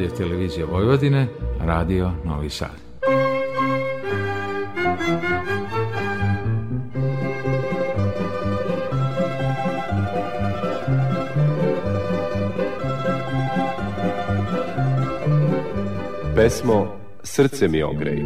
Radio Televizija Vojvodine, Radio Novi Sad. Pesmo Srce mi ogrej.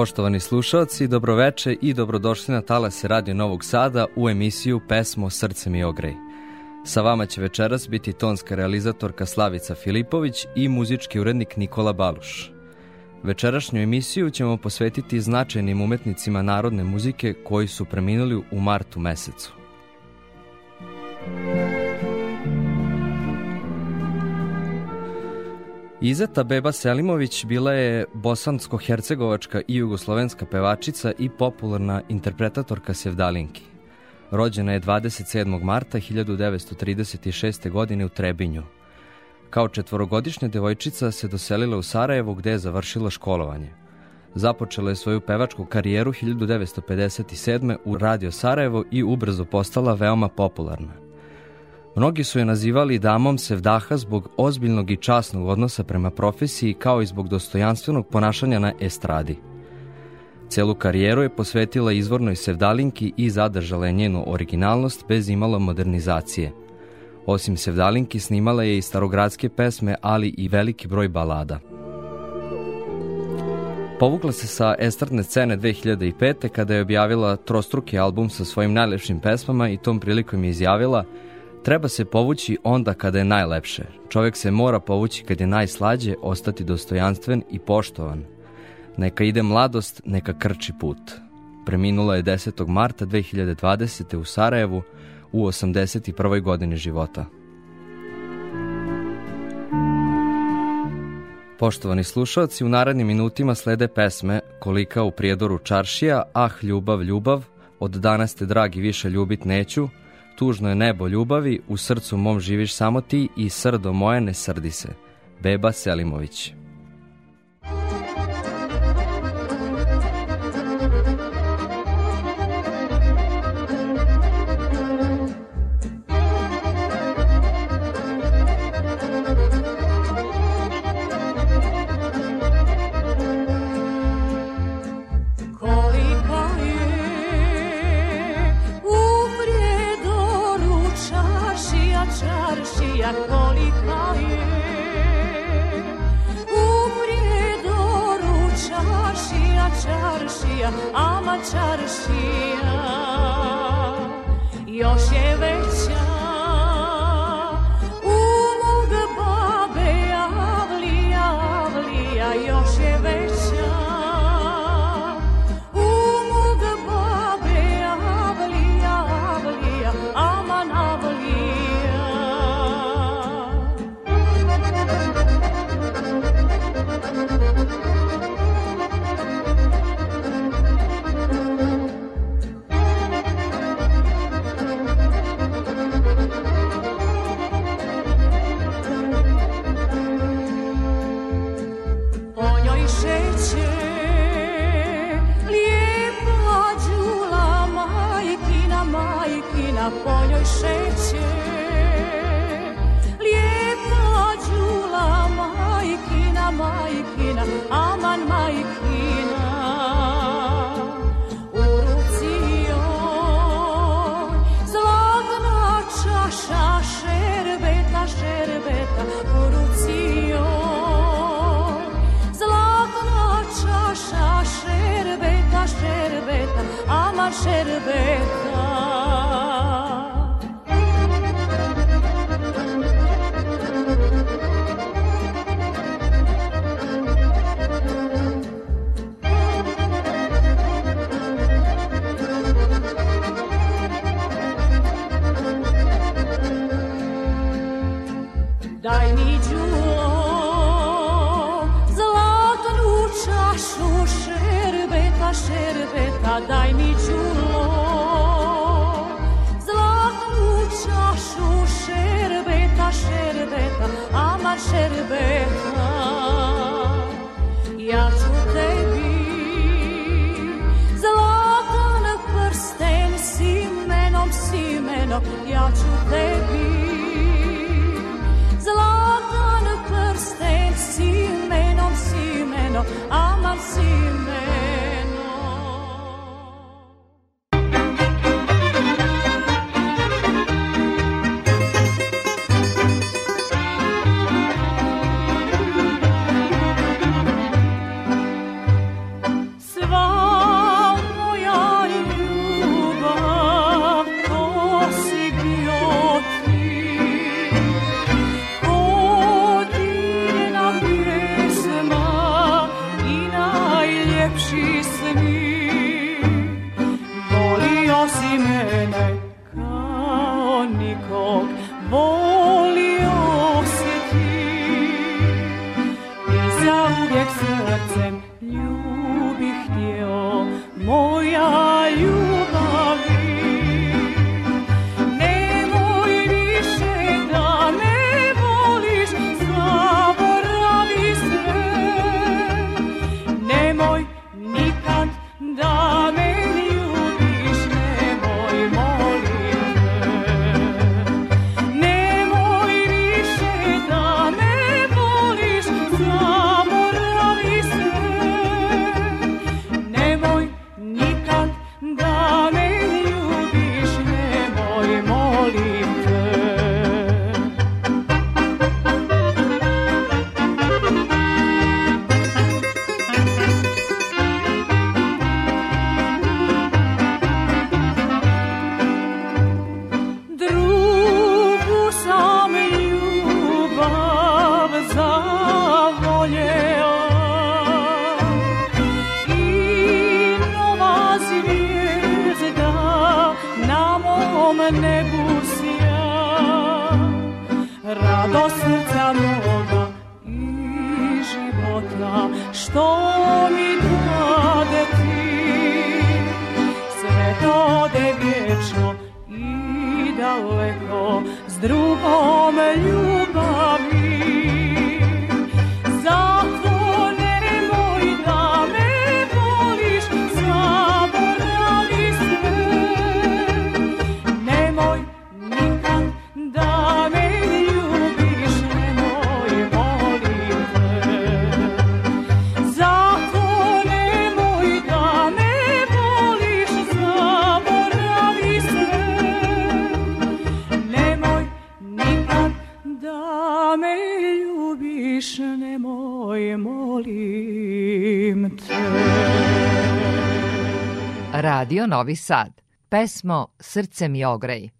Poštovani slušalci, dobroveče i dobrodošli na talase Radio Novog Sada u emisiju Pesmo Srce mi ogrej. Sa vama će večeras biti tonska realizatorka Slavica Filipović i muzički urednik Nikola Baluš. Večerašnju emisiju ćemo posvetiti značajnim umetnicima narodne muzike koji su preminuli u martu mesecu. Izeta Beba Selimović bila je bosansko-hercegovačka i jugoslovenska pevačica i popularna interpretatorka sevdalinki. Rođena je 27. marta 1936. godine u Trebinju. Kao četvorogodišnja devojčica se doselila u Sarajevo gde je završila školovanje. Započela je svoju pevačku karijeru 1957. u Radio Sarajevo i ubrzo postala veoma popularna. Mnogi su je nazivali damom Sevdaha zbog ozbiljnog i časnog odnosa prema profesiji kao i zbog dostojanstvenog ponašanja na estradi. Celu karijeru je posvetila izvornoj Sevdalinki i zadržala je njenu originalnost bez imala modernizacije. Osim Sevdalinki snimala je i starogradske pesme, ali i veliki broj balada. Povukla se sa estradne scene 2005. kada je objavila trostruki album sa svojim najlepšim pesmama i tom prilikom je izjavila – Treba se povući onda kada je najlepše. Čovjek se mora povući kad je najslađe, ostati dostojanstven i poštovan. Neka ide mladost, neka krči put. Preminula je 10. marta 2020. u Sarajevu u 81. godini života. Poštovani slušalci, u narednim minutima slede pesme Kolika u prijedoru čaršija, Ah ljubav, ljubav, Od danas te dragi više ljubit neću, tužno je nebo ljubavi, u srcu mom živiš samo ti i srdo moje ne srdi se. Beba Selimović. Šerbeta, šerbeta, daj ramona i života. Što Radio Novi Sad. Pesmo Srce mi ogrej.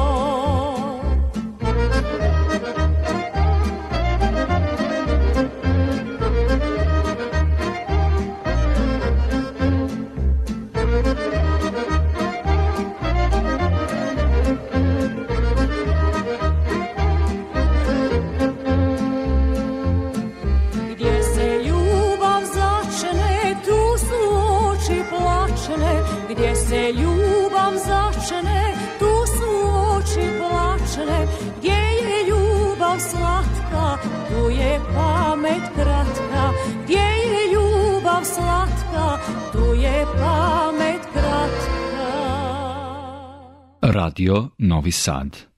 Radio Novi Sad.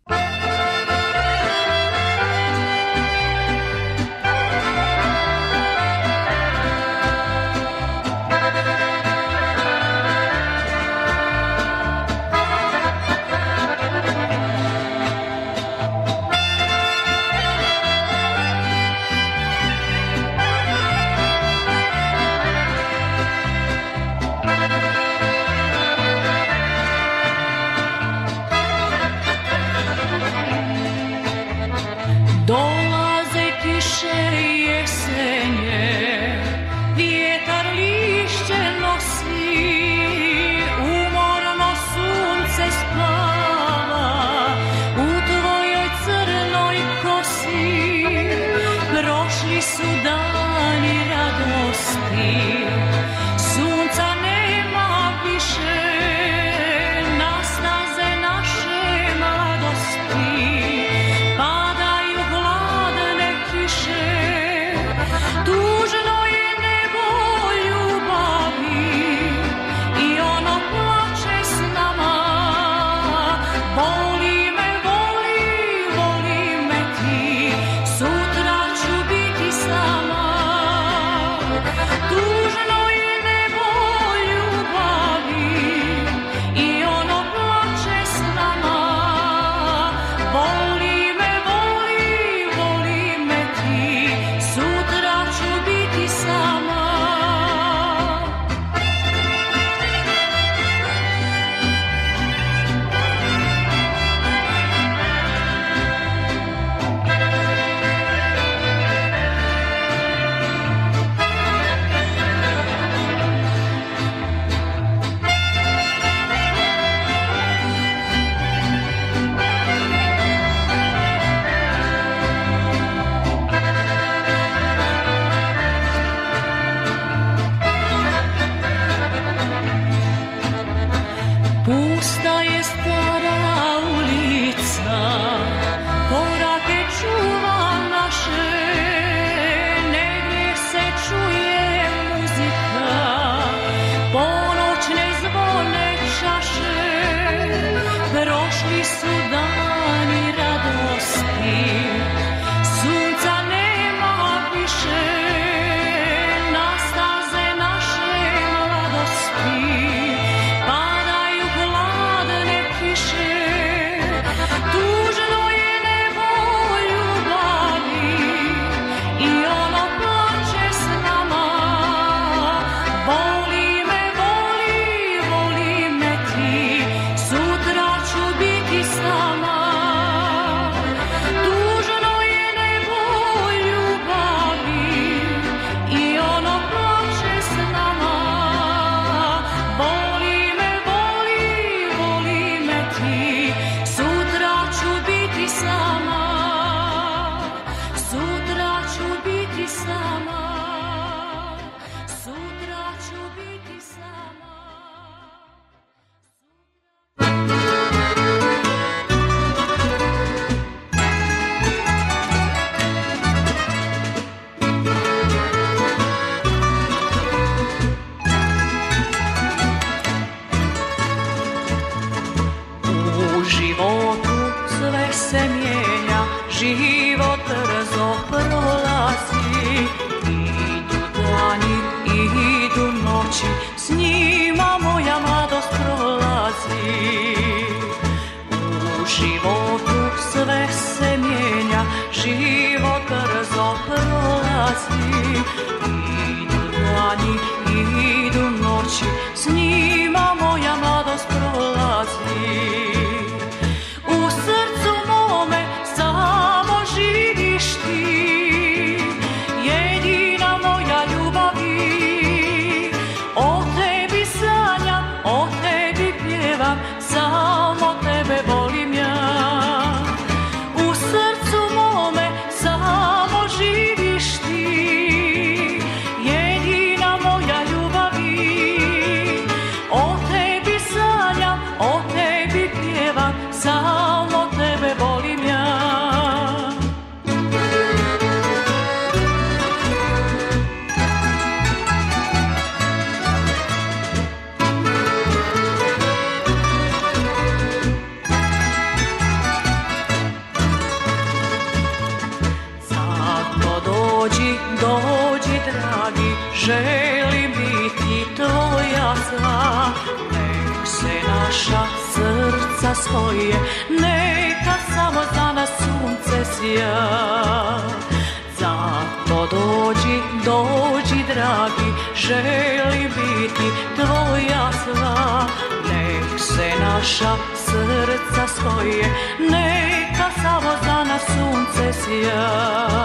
postoje, neka samo za nas sunce sja.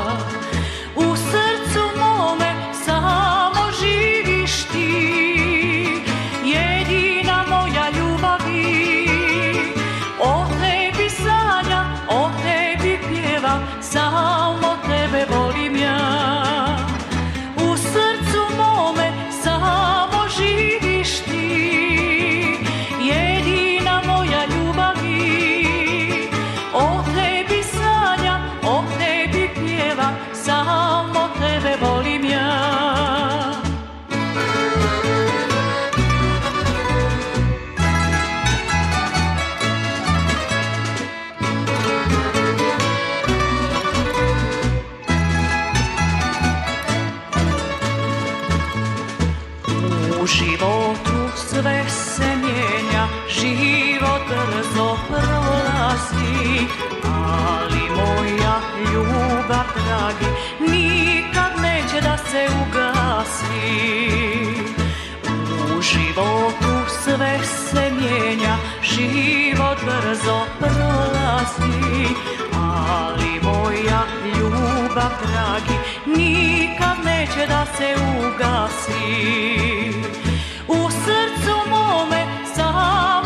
spasi Ali moja ljubav, dragi Nikad neće da se ugasi. U životu sve se mijenja Život brzo prolazi Ali moja ljubav, dragi Nikad neće da se ugasi. U srcu mome sad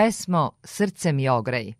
pesmo Srce mi ogrej.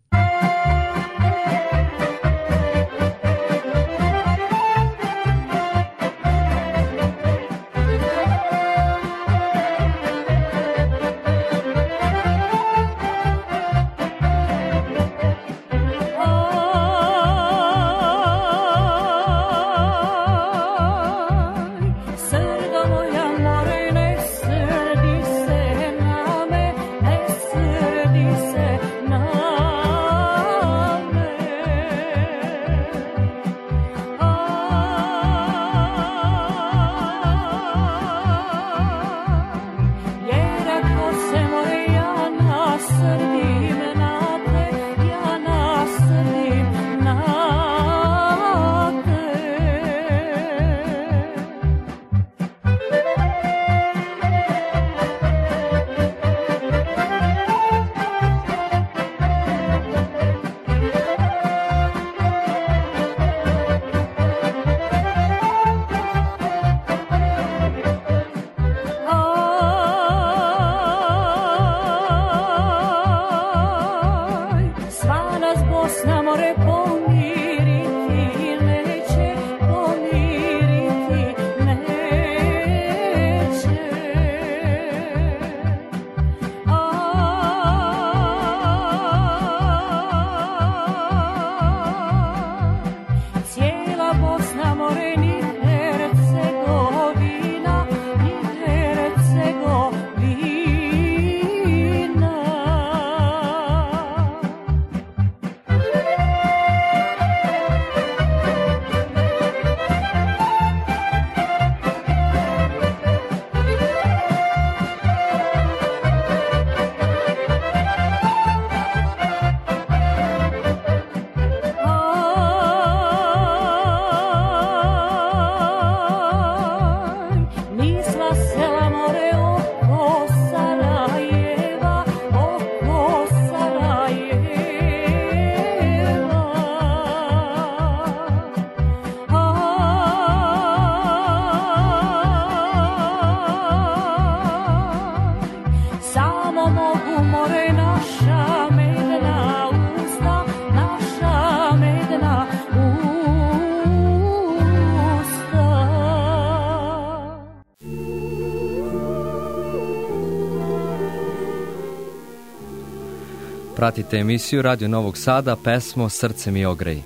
Pratite emisiju Radio Novog Sada, pesmo Srce mi ogrej.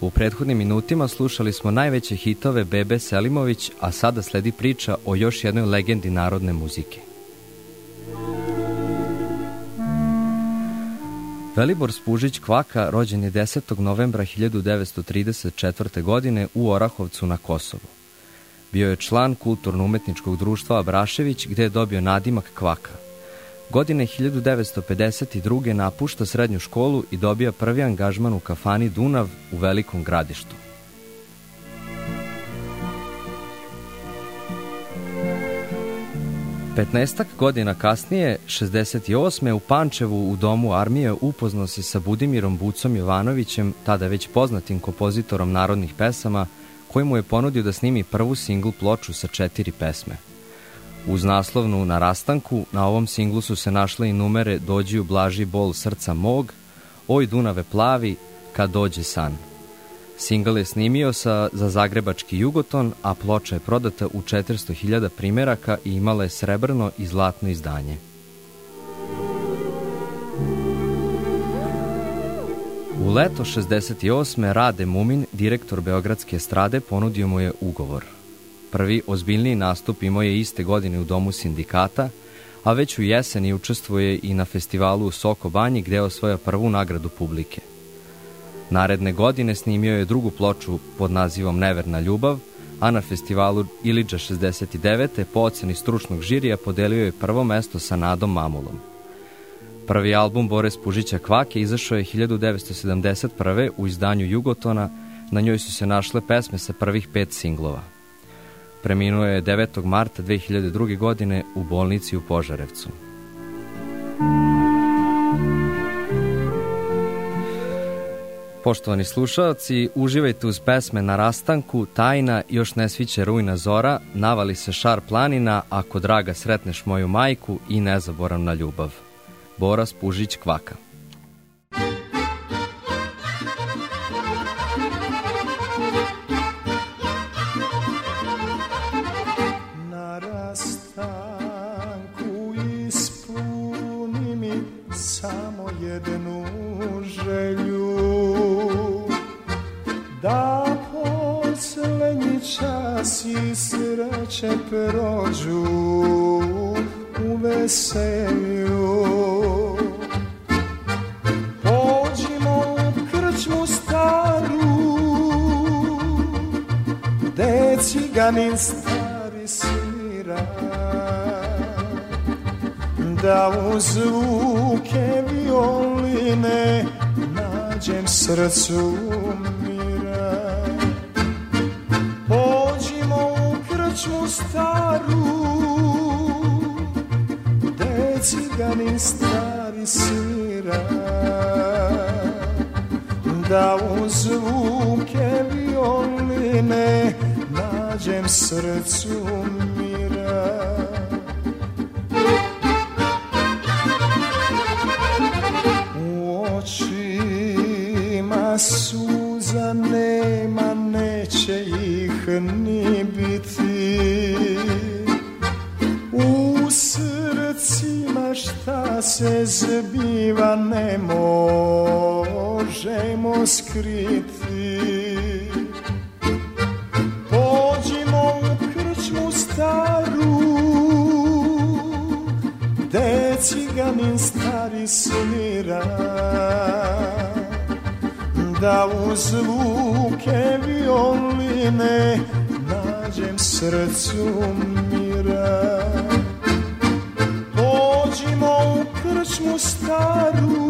U prethodnim minutima slušali smo najveće hitove Bebe Selimović, a sada sledi priča o još jednoj legendi narodne muzike. Velibor Spužić Kvaka rođen je 10. novembra 1934. godine u Orahovcu na Kosovu. Bio je član kulturno-umetničkog društva Abrašević gde je dobio nadimak Kvaka. Godine 1952. napušta srednju školu i dobija prvi angažman u kafani Dunav u Velikom gradištu. Petnestak godina kasnije, 68. u Pančevu u domu armije upoznao se sa Budimirom Bucom Jovanovićem, tada već poznatim kompozitorom narodnih pesama, koji mu je ponudio da snimi prvu singl ploču sa četiri pesme. Uz naslovnu Na rastanku, na ovom singlu su se našle i numere Dođi u blaži bol srca mog, Oj Dunave plavi, Kad dođe san. Singal je snimio sa, za zagrebački Jugoton, a ploča je prodata u 400.000 primeraka i imala je srebrno i zlatno izdanje. U leto 68. Rade Mumin, direktor Beogradske estrade, ponudio mu je ugovor. Prvi ozbiljniji nastup imao je iste godine u domu sindikata, a već u jeseni učestvuje i na festivalu u Soko Banji gde je osvoja prvu nagradu publike. Naredne godine snimio je drugu ploču pod nazivom Neverna ljubav, a na festivalu Iliđa 69. po oceni stručnog žirija podelio je prvo mesto sa Nadom Mamulom. Prvi album Bore Spužića Kvake izašao je 1971. u izdanju Jugotona, na njoj su se našle pesme sa prvih pet singlova. Preminuo je 9. marta 2002. godine u bolnici u Požarevcu. Poštovani slušalci, uživajte uz pesme na rastanku, tajna, još ne sviće rujna zora, navali se šar planina, ako draga sretneš moju majku i nezaboravna ljubav. Bora Spužić Kvaka. Nađem se zbiva ne možemo skriti. Pođimo u krčmu staru Gde ciganin stari svira Da u zvuke violine nađem srcu mira staru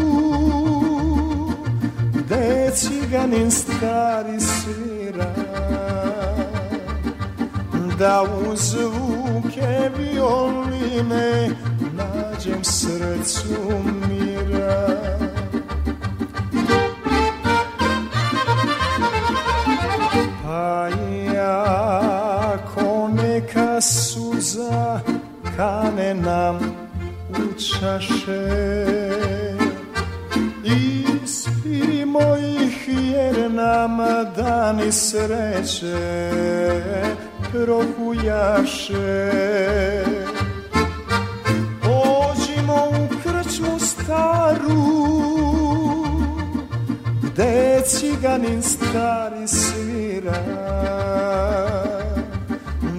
Gde ciganin stari svira Da u zvuke violine nađem srcu mira čaše. Ispimo ih jer nam dani sreće prohujaše. Pođimo u krčmu staru ciganin stari svira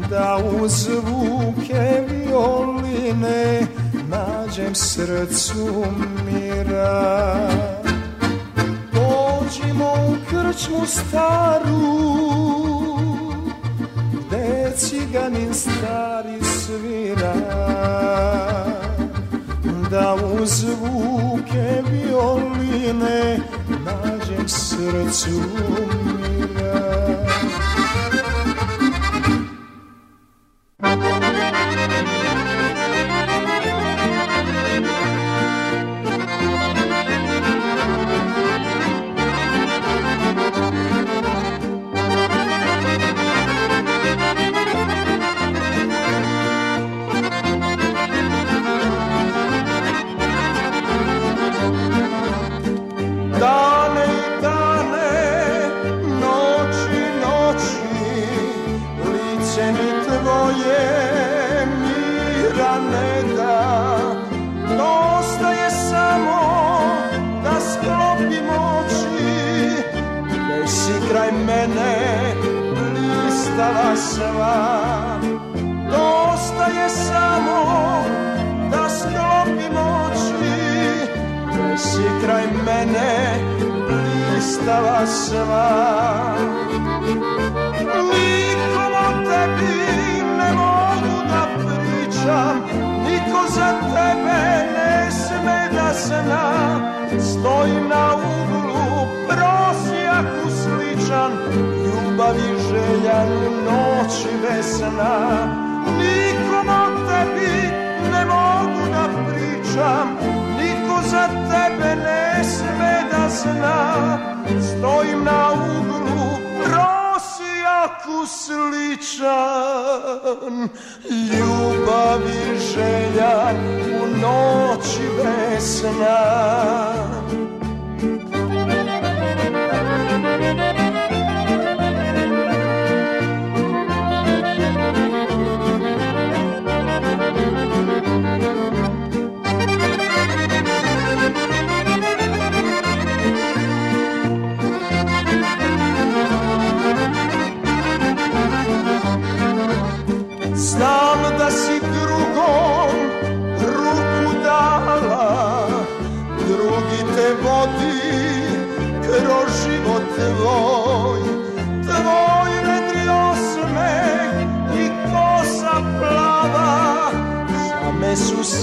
Da uz zvuke violine nađem srcu mira. Dođimo u krčmu staru Gde ciganin stari svira. Da uz zvuke violine nađem srcu mira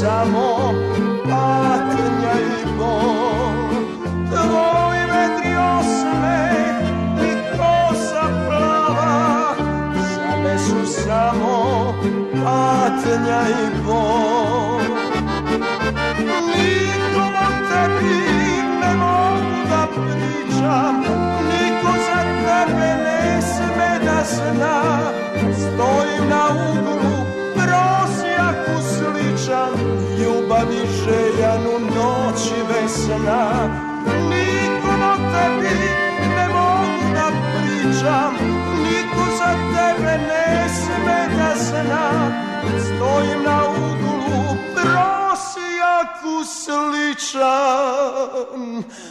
samo patnja i bol. Tvoj vedri osmeh i kosa plava Za me su samo patnja i bol. Nikom o tebi ne mogu da pričam. Niko za tebe ne sme da zna. Stojim na uglu, Ljubavi željan u noći bez sna Nikom o tebi ne mogu da pričam Niko za tebe ne sme da zna. Stojim na uglu, prosjaku sličan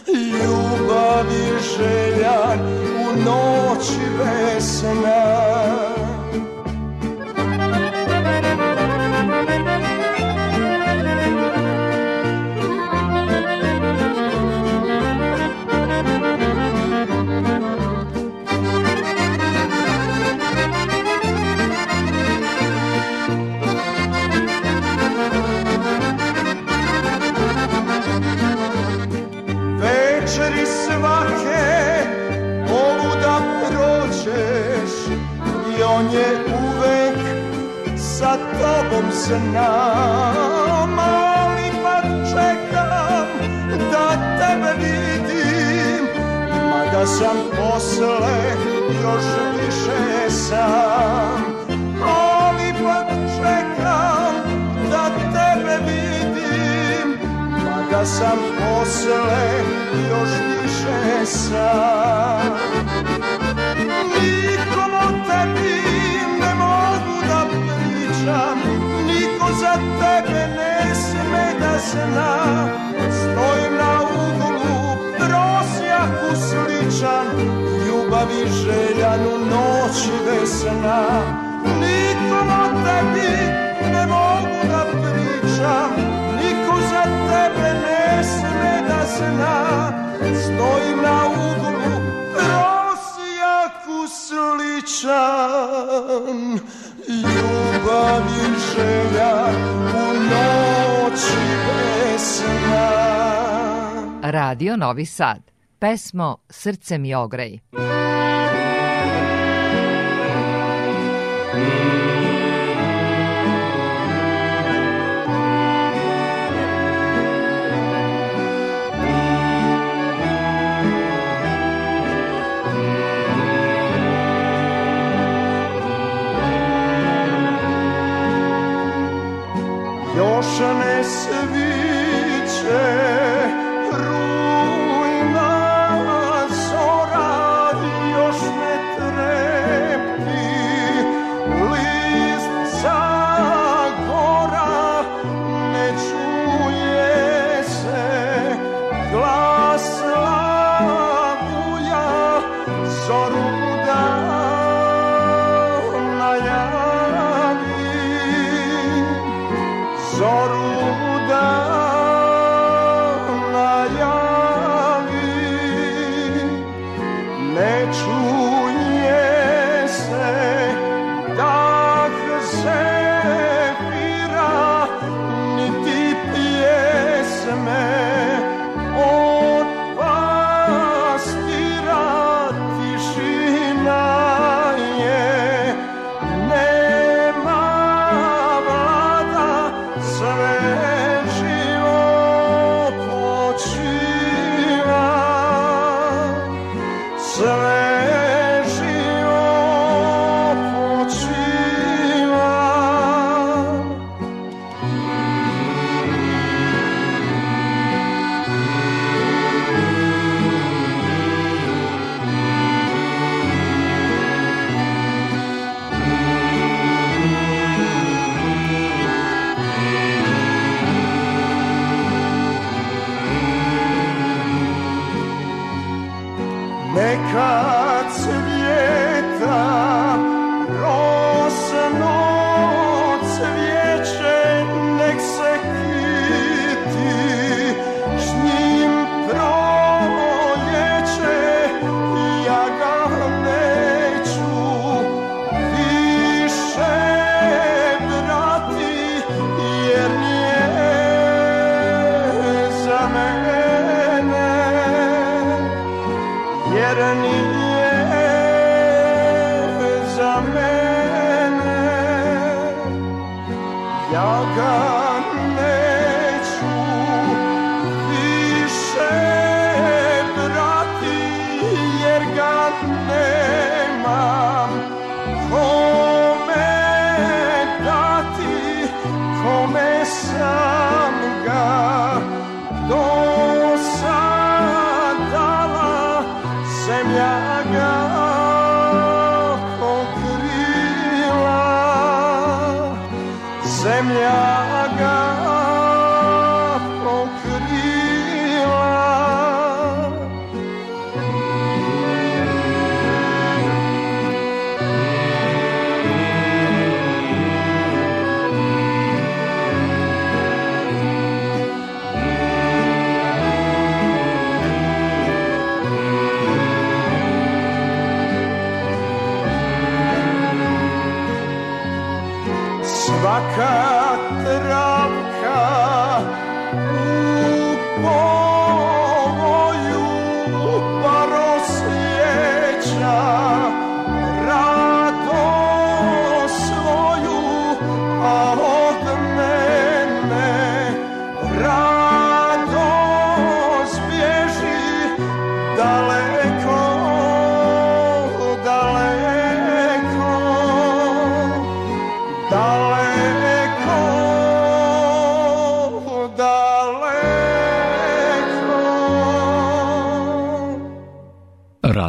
Ljubavi željan u noći bez znam ali pa čekam da tebe vidim. Mada sam posle još više sam. Ali pa čekam da tebe vidim. Mada sam posle još više sam. Nikom o tebi tebe ne sme da zna. Stojim na uglu, prosjaku sličan željanu noć bez sna Nikom o tebi ne mogu da pričam Niko za tebe ne sme da zna. Stojim na uglu prosjaku sličan Ljubav i želja u noći bez sna Radio Novi Sad. Pesmo Srce mi ogrej. Još ne sviće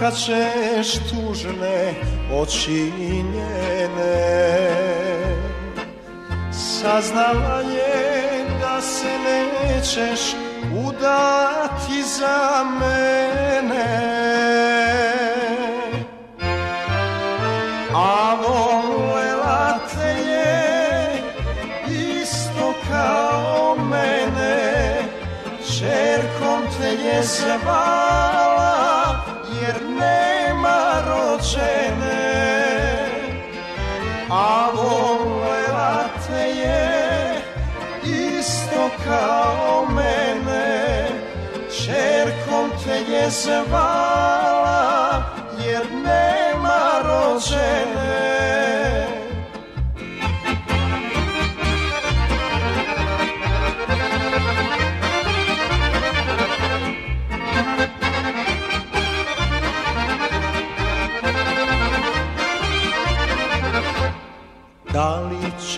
Ćeš tužne oči njene Saznala je da se nećeš udati za mene. A volela te je isto kao mene. Čerkom te je zvala A volela te je isto kao mene. Čerkom te je zvala jer nema rođene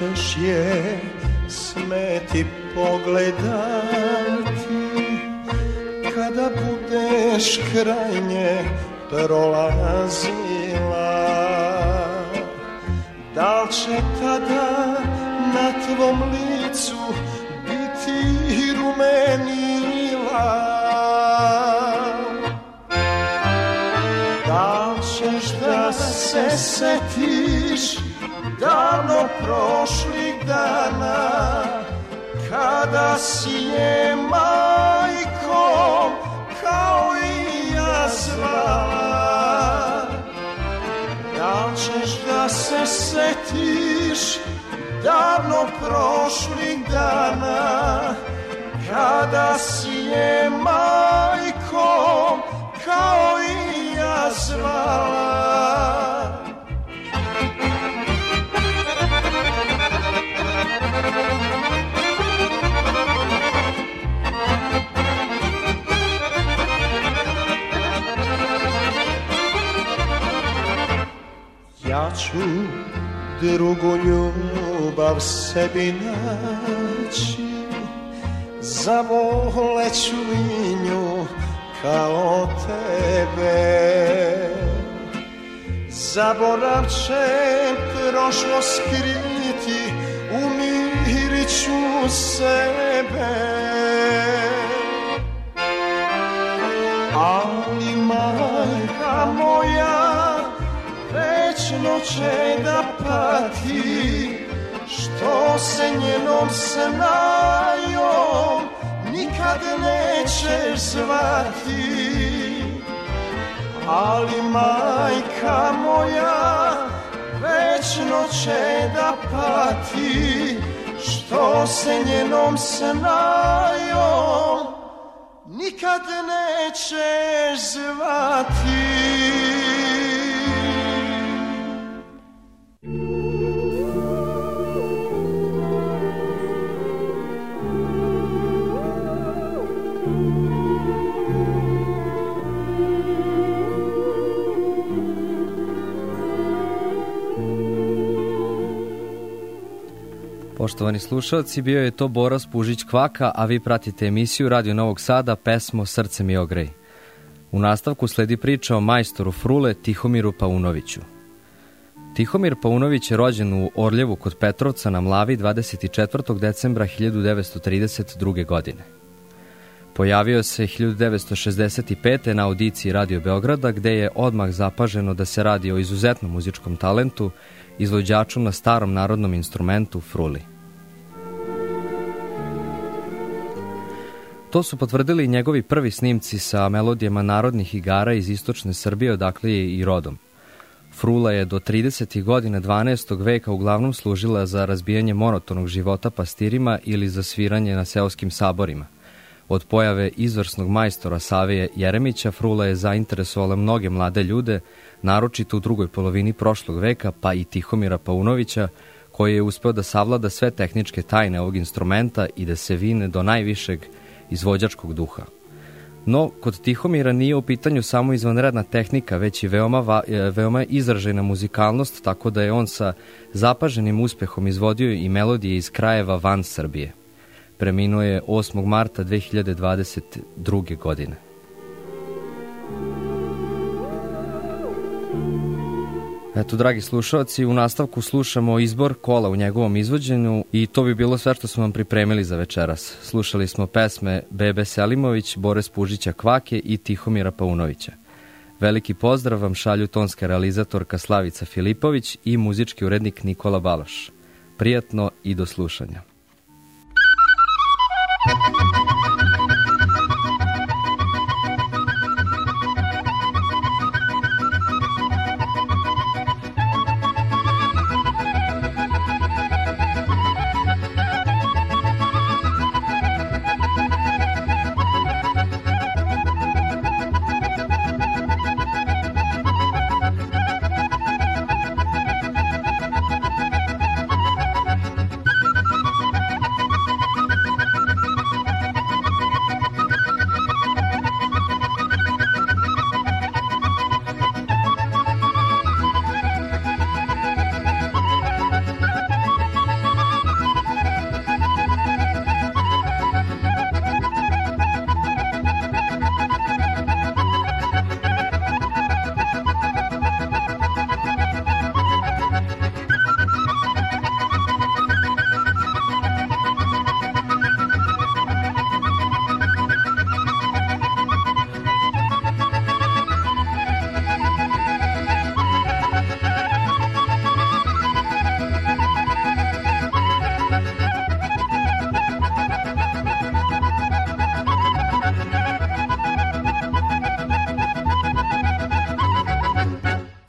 li ćeš je smeti pogledati. Kada budeš kraj nje prolazila Da li će tada na tvom licu biti rumenila? Da li ćeš da se setiš davno prošlih dana kada si je majkom kao i ja zvala da li ćeš da se setiš davno prošlih dana kada si je majkom kao i ja zvala ću drugu ljubav sebi naći. Zavoleću i nju kao tebe. Zaborav će prošlo skriti Umirit ću sebe večno će da pati Što se njenom snajom nikad nećeš zvati. Ali majka moja večno će da pati Što se njenom snajom nikad nećeš zvati Poštovani slušalci, bio je to Boras Pužić Kvaka, a vi pratite emisiju Radio Novog Sada, pesmo Srce mi ogrej. U nastavku sledi priča o majstoru Frule Tihomiru Paunoviću. Tihomir Paunović je rođen u Orljevu kod Petrovca na Mlavi 24. decembra 1932. godine. Pojavio se 1965. na audiciji Radio Beograda, gde je odmah zapaženo da se radi o izuzetnom muzičkom talentu, izvođaču na starom narodnom instrumentu fruli. To su potvrdili njegovi prvi snimci sa melodijama narodnih igara iz istočne Srbije, odakle je i rodom. Frula je do 30. godina 12. veka uglavnom služila za razbijanje monotonog života pastirima ili za sviranje na seoskim saborima. Od pojave izvrsnog majstora Savije Jeremića, Frula je zainteresovala mnoge mlade ljude, naročito u drugoj polovini prošlog veka, pa i Tihomira Paunovića, koji je uspeo da savlada sve tehničke tajne ovog instrumenta i da se vine do najvišeg izvođačkog duha. No, kod Tihomira nije u pitanju samo izvanredna tehnika, već i veoma, e, veoma izražena muzikalnost, tako da je on sa zapaženim uspehom izvodio i melodije iz krajeva van Srbije. Preminuo je 8. marta 2022. godine. Eto, dragi slušalci, u nastavku slušamo izbor kola u njegovom izvođenju i to bi bilo sve što smo vam pripremili za večeras. Slušali smo pesme Bebe Selimović, Boris Pužića Kvake i Tihomira Paunovića. Veliki pozdrav vam šalju tonska realizatorka Slavica Filipović i muzički urednik Nikola Baloš. Prijatno i do slušanja.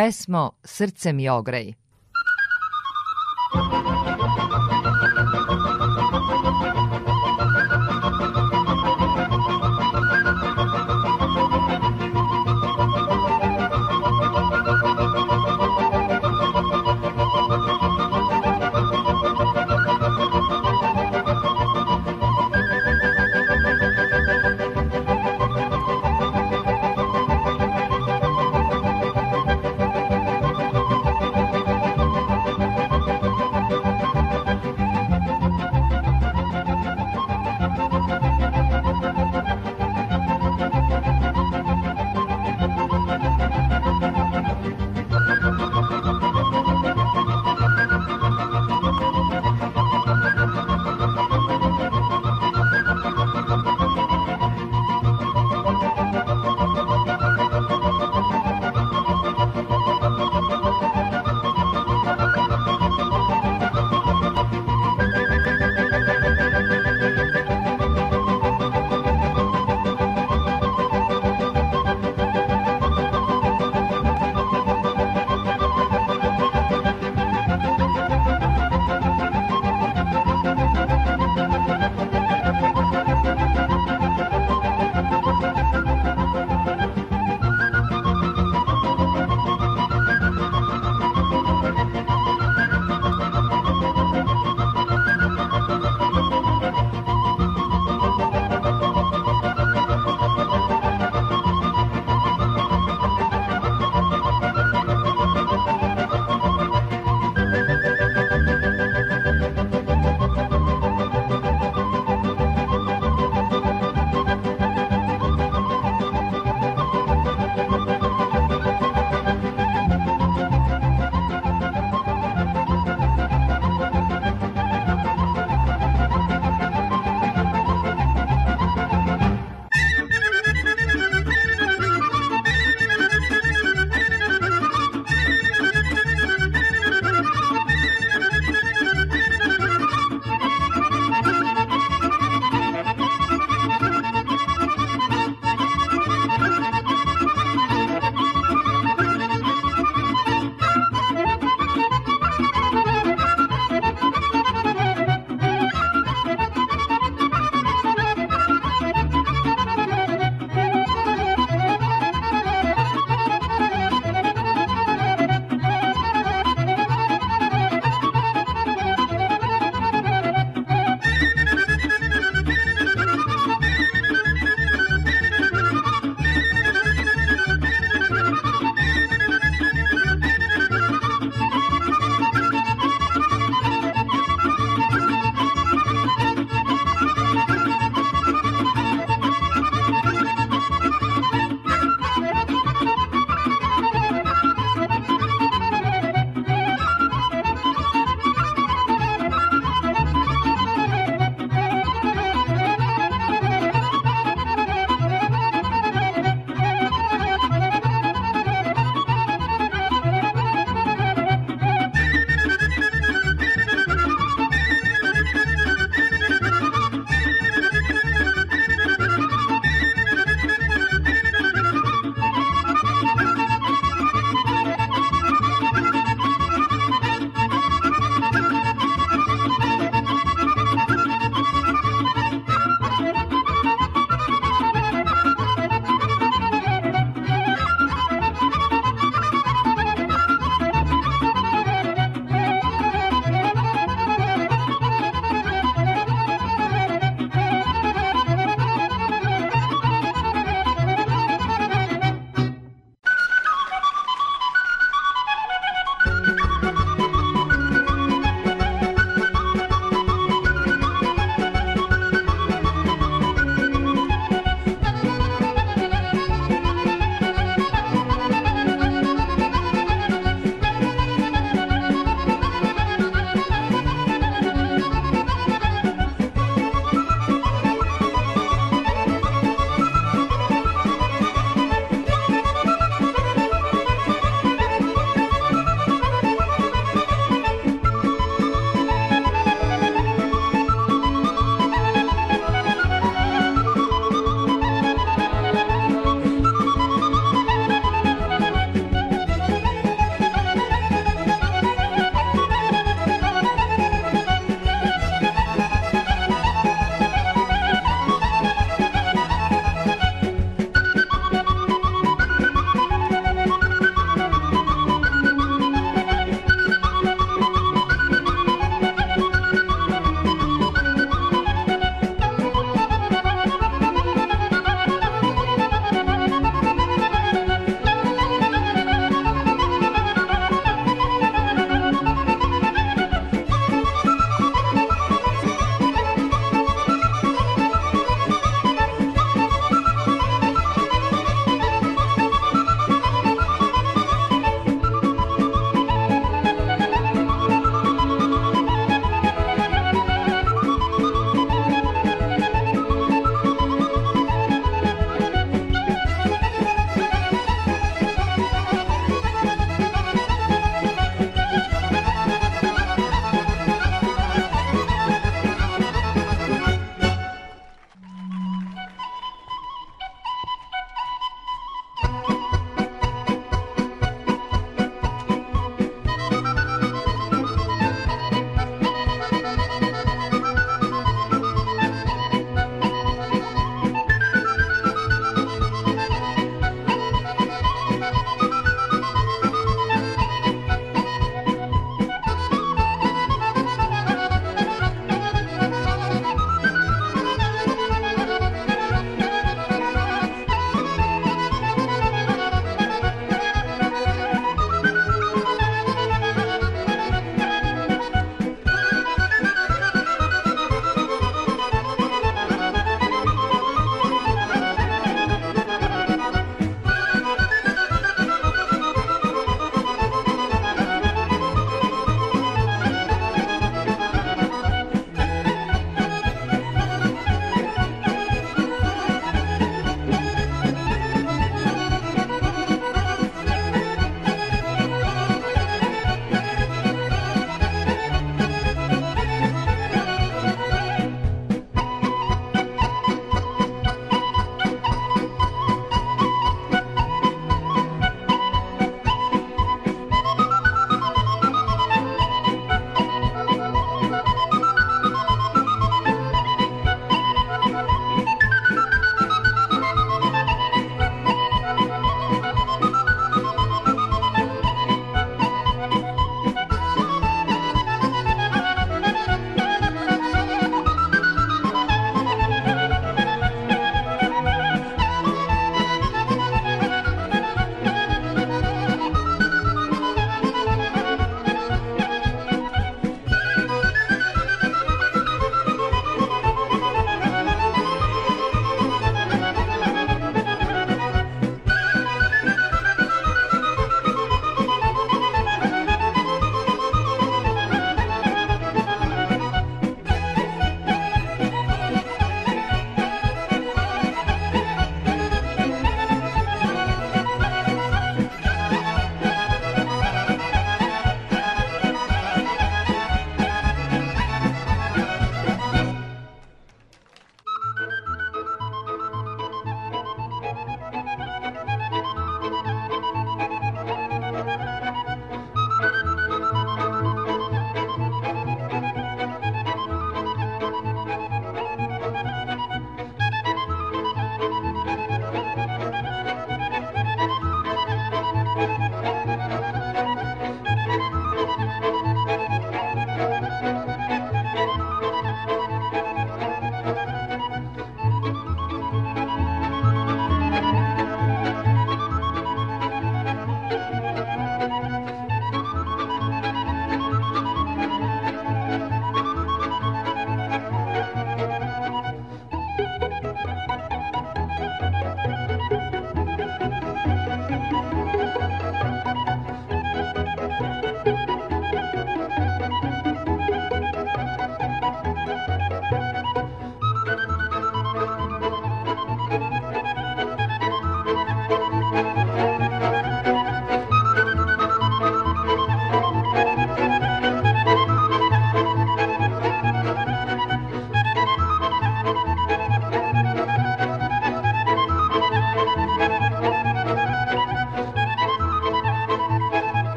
Pesmo Srce mi ogrej.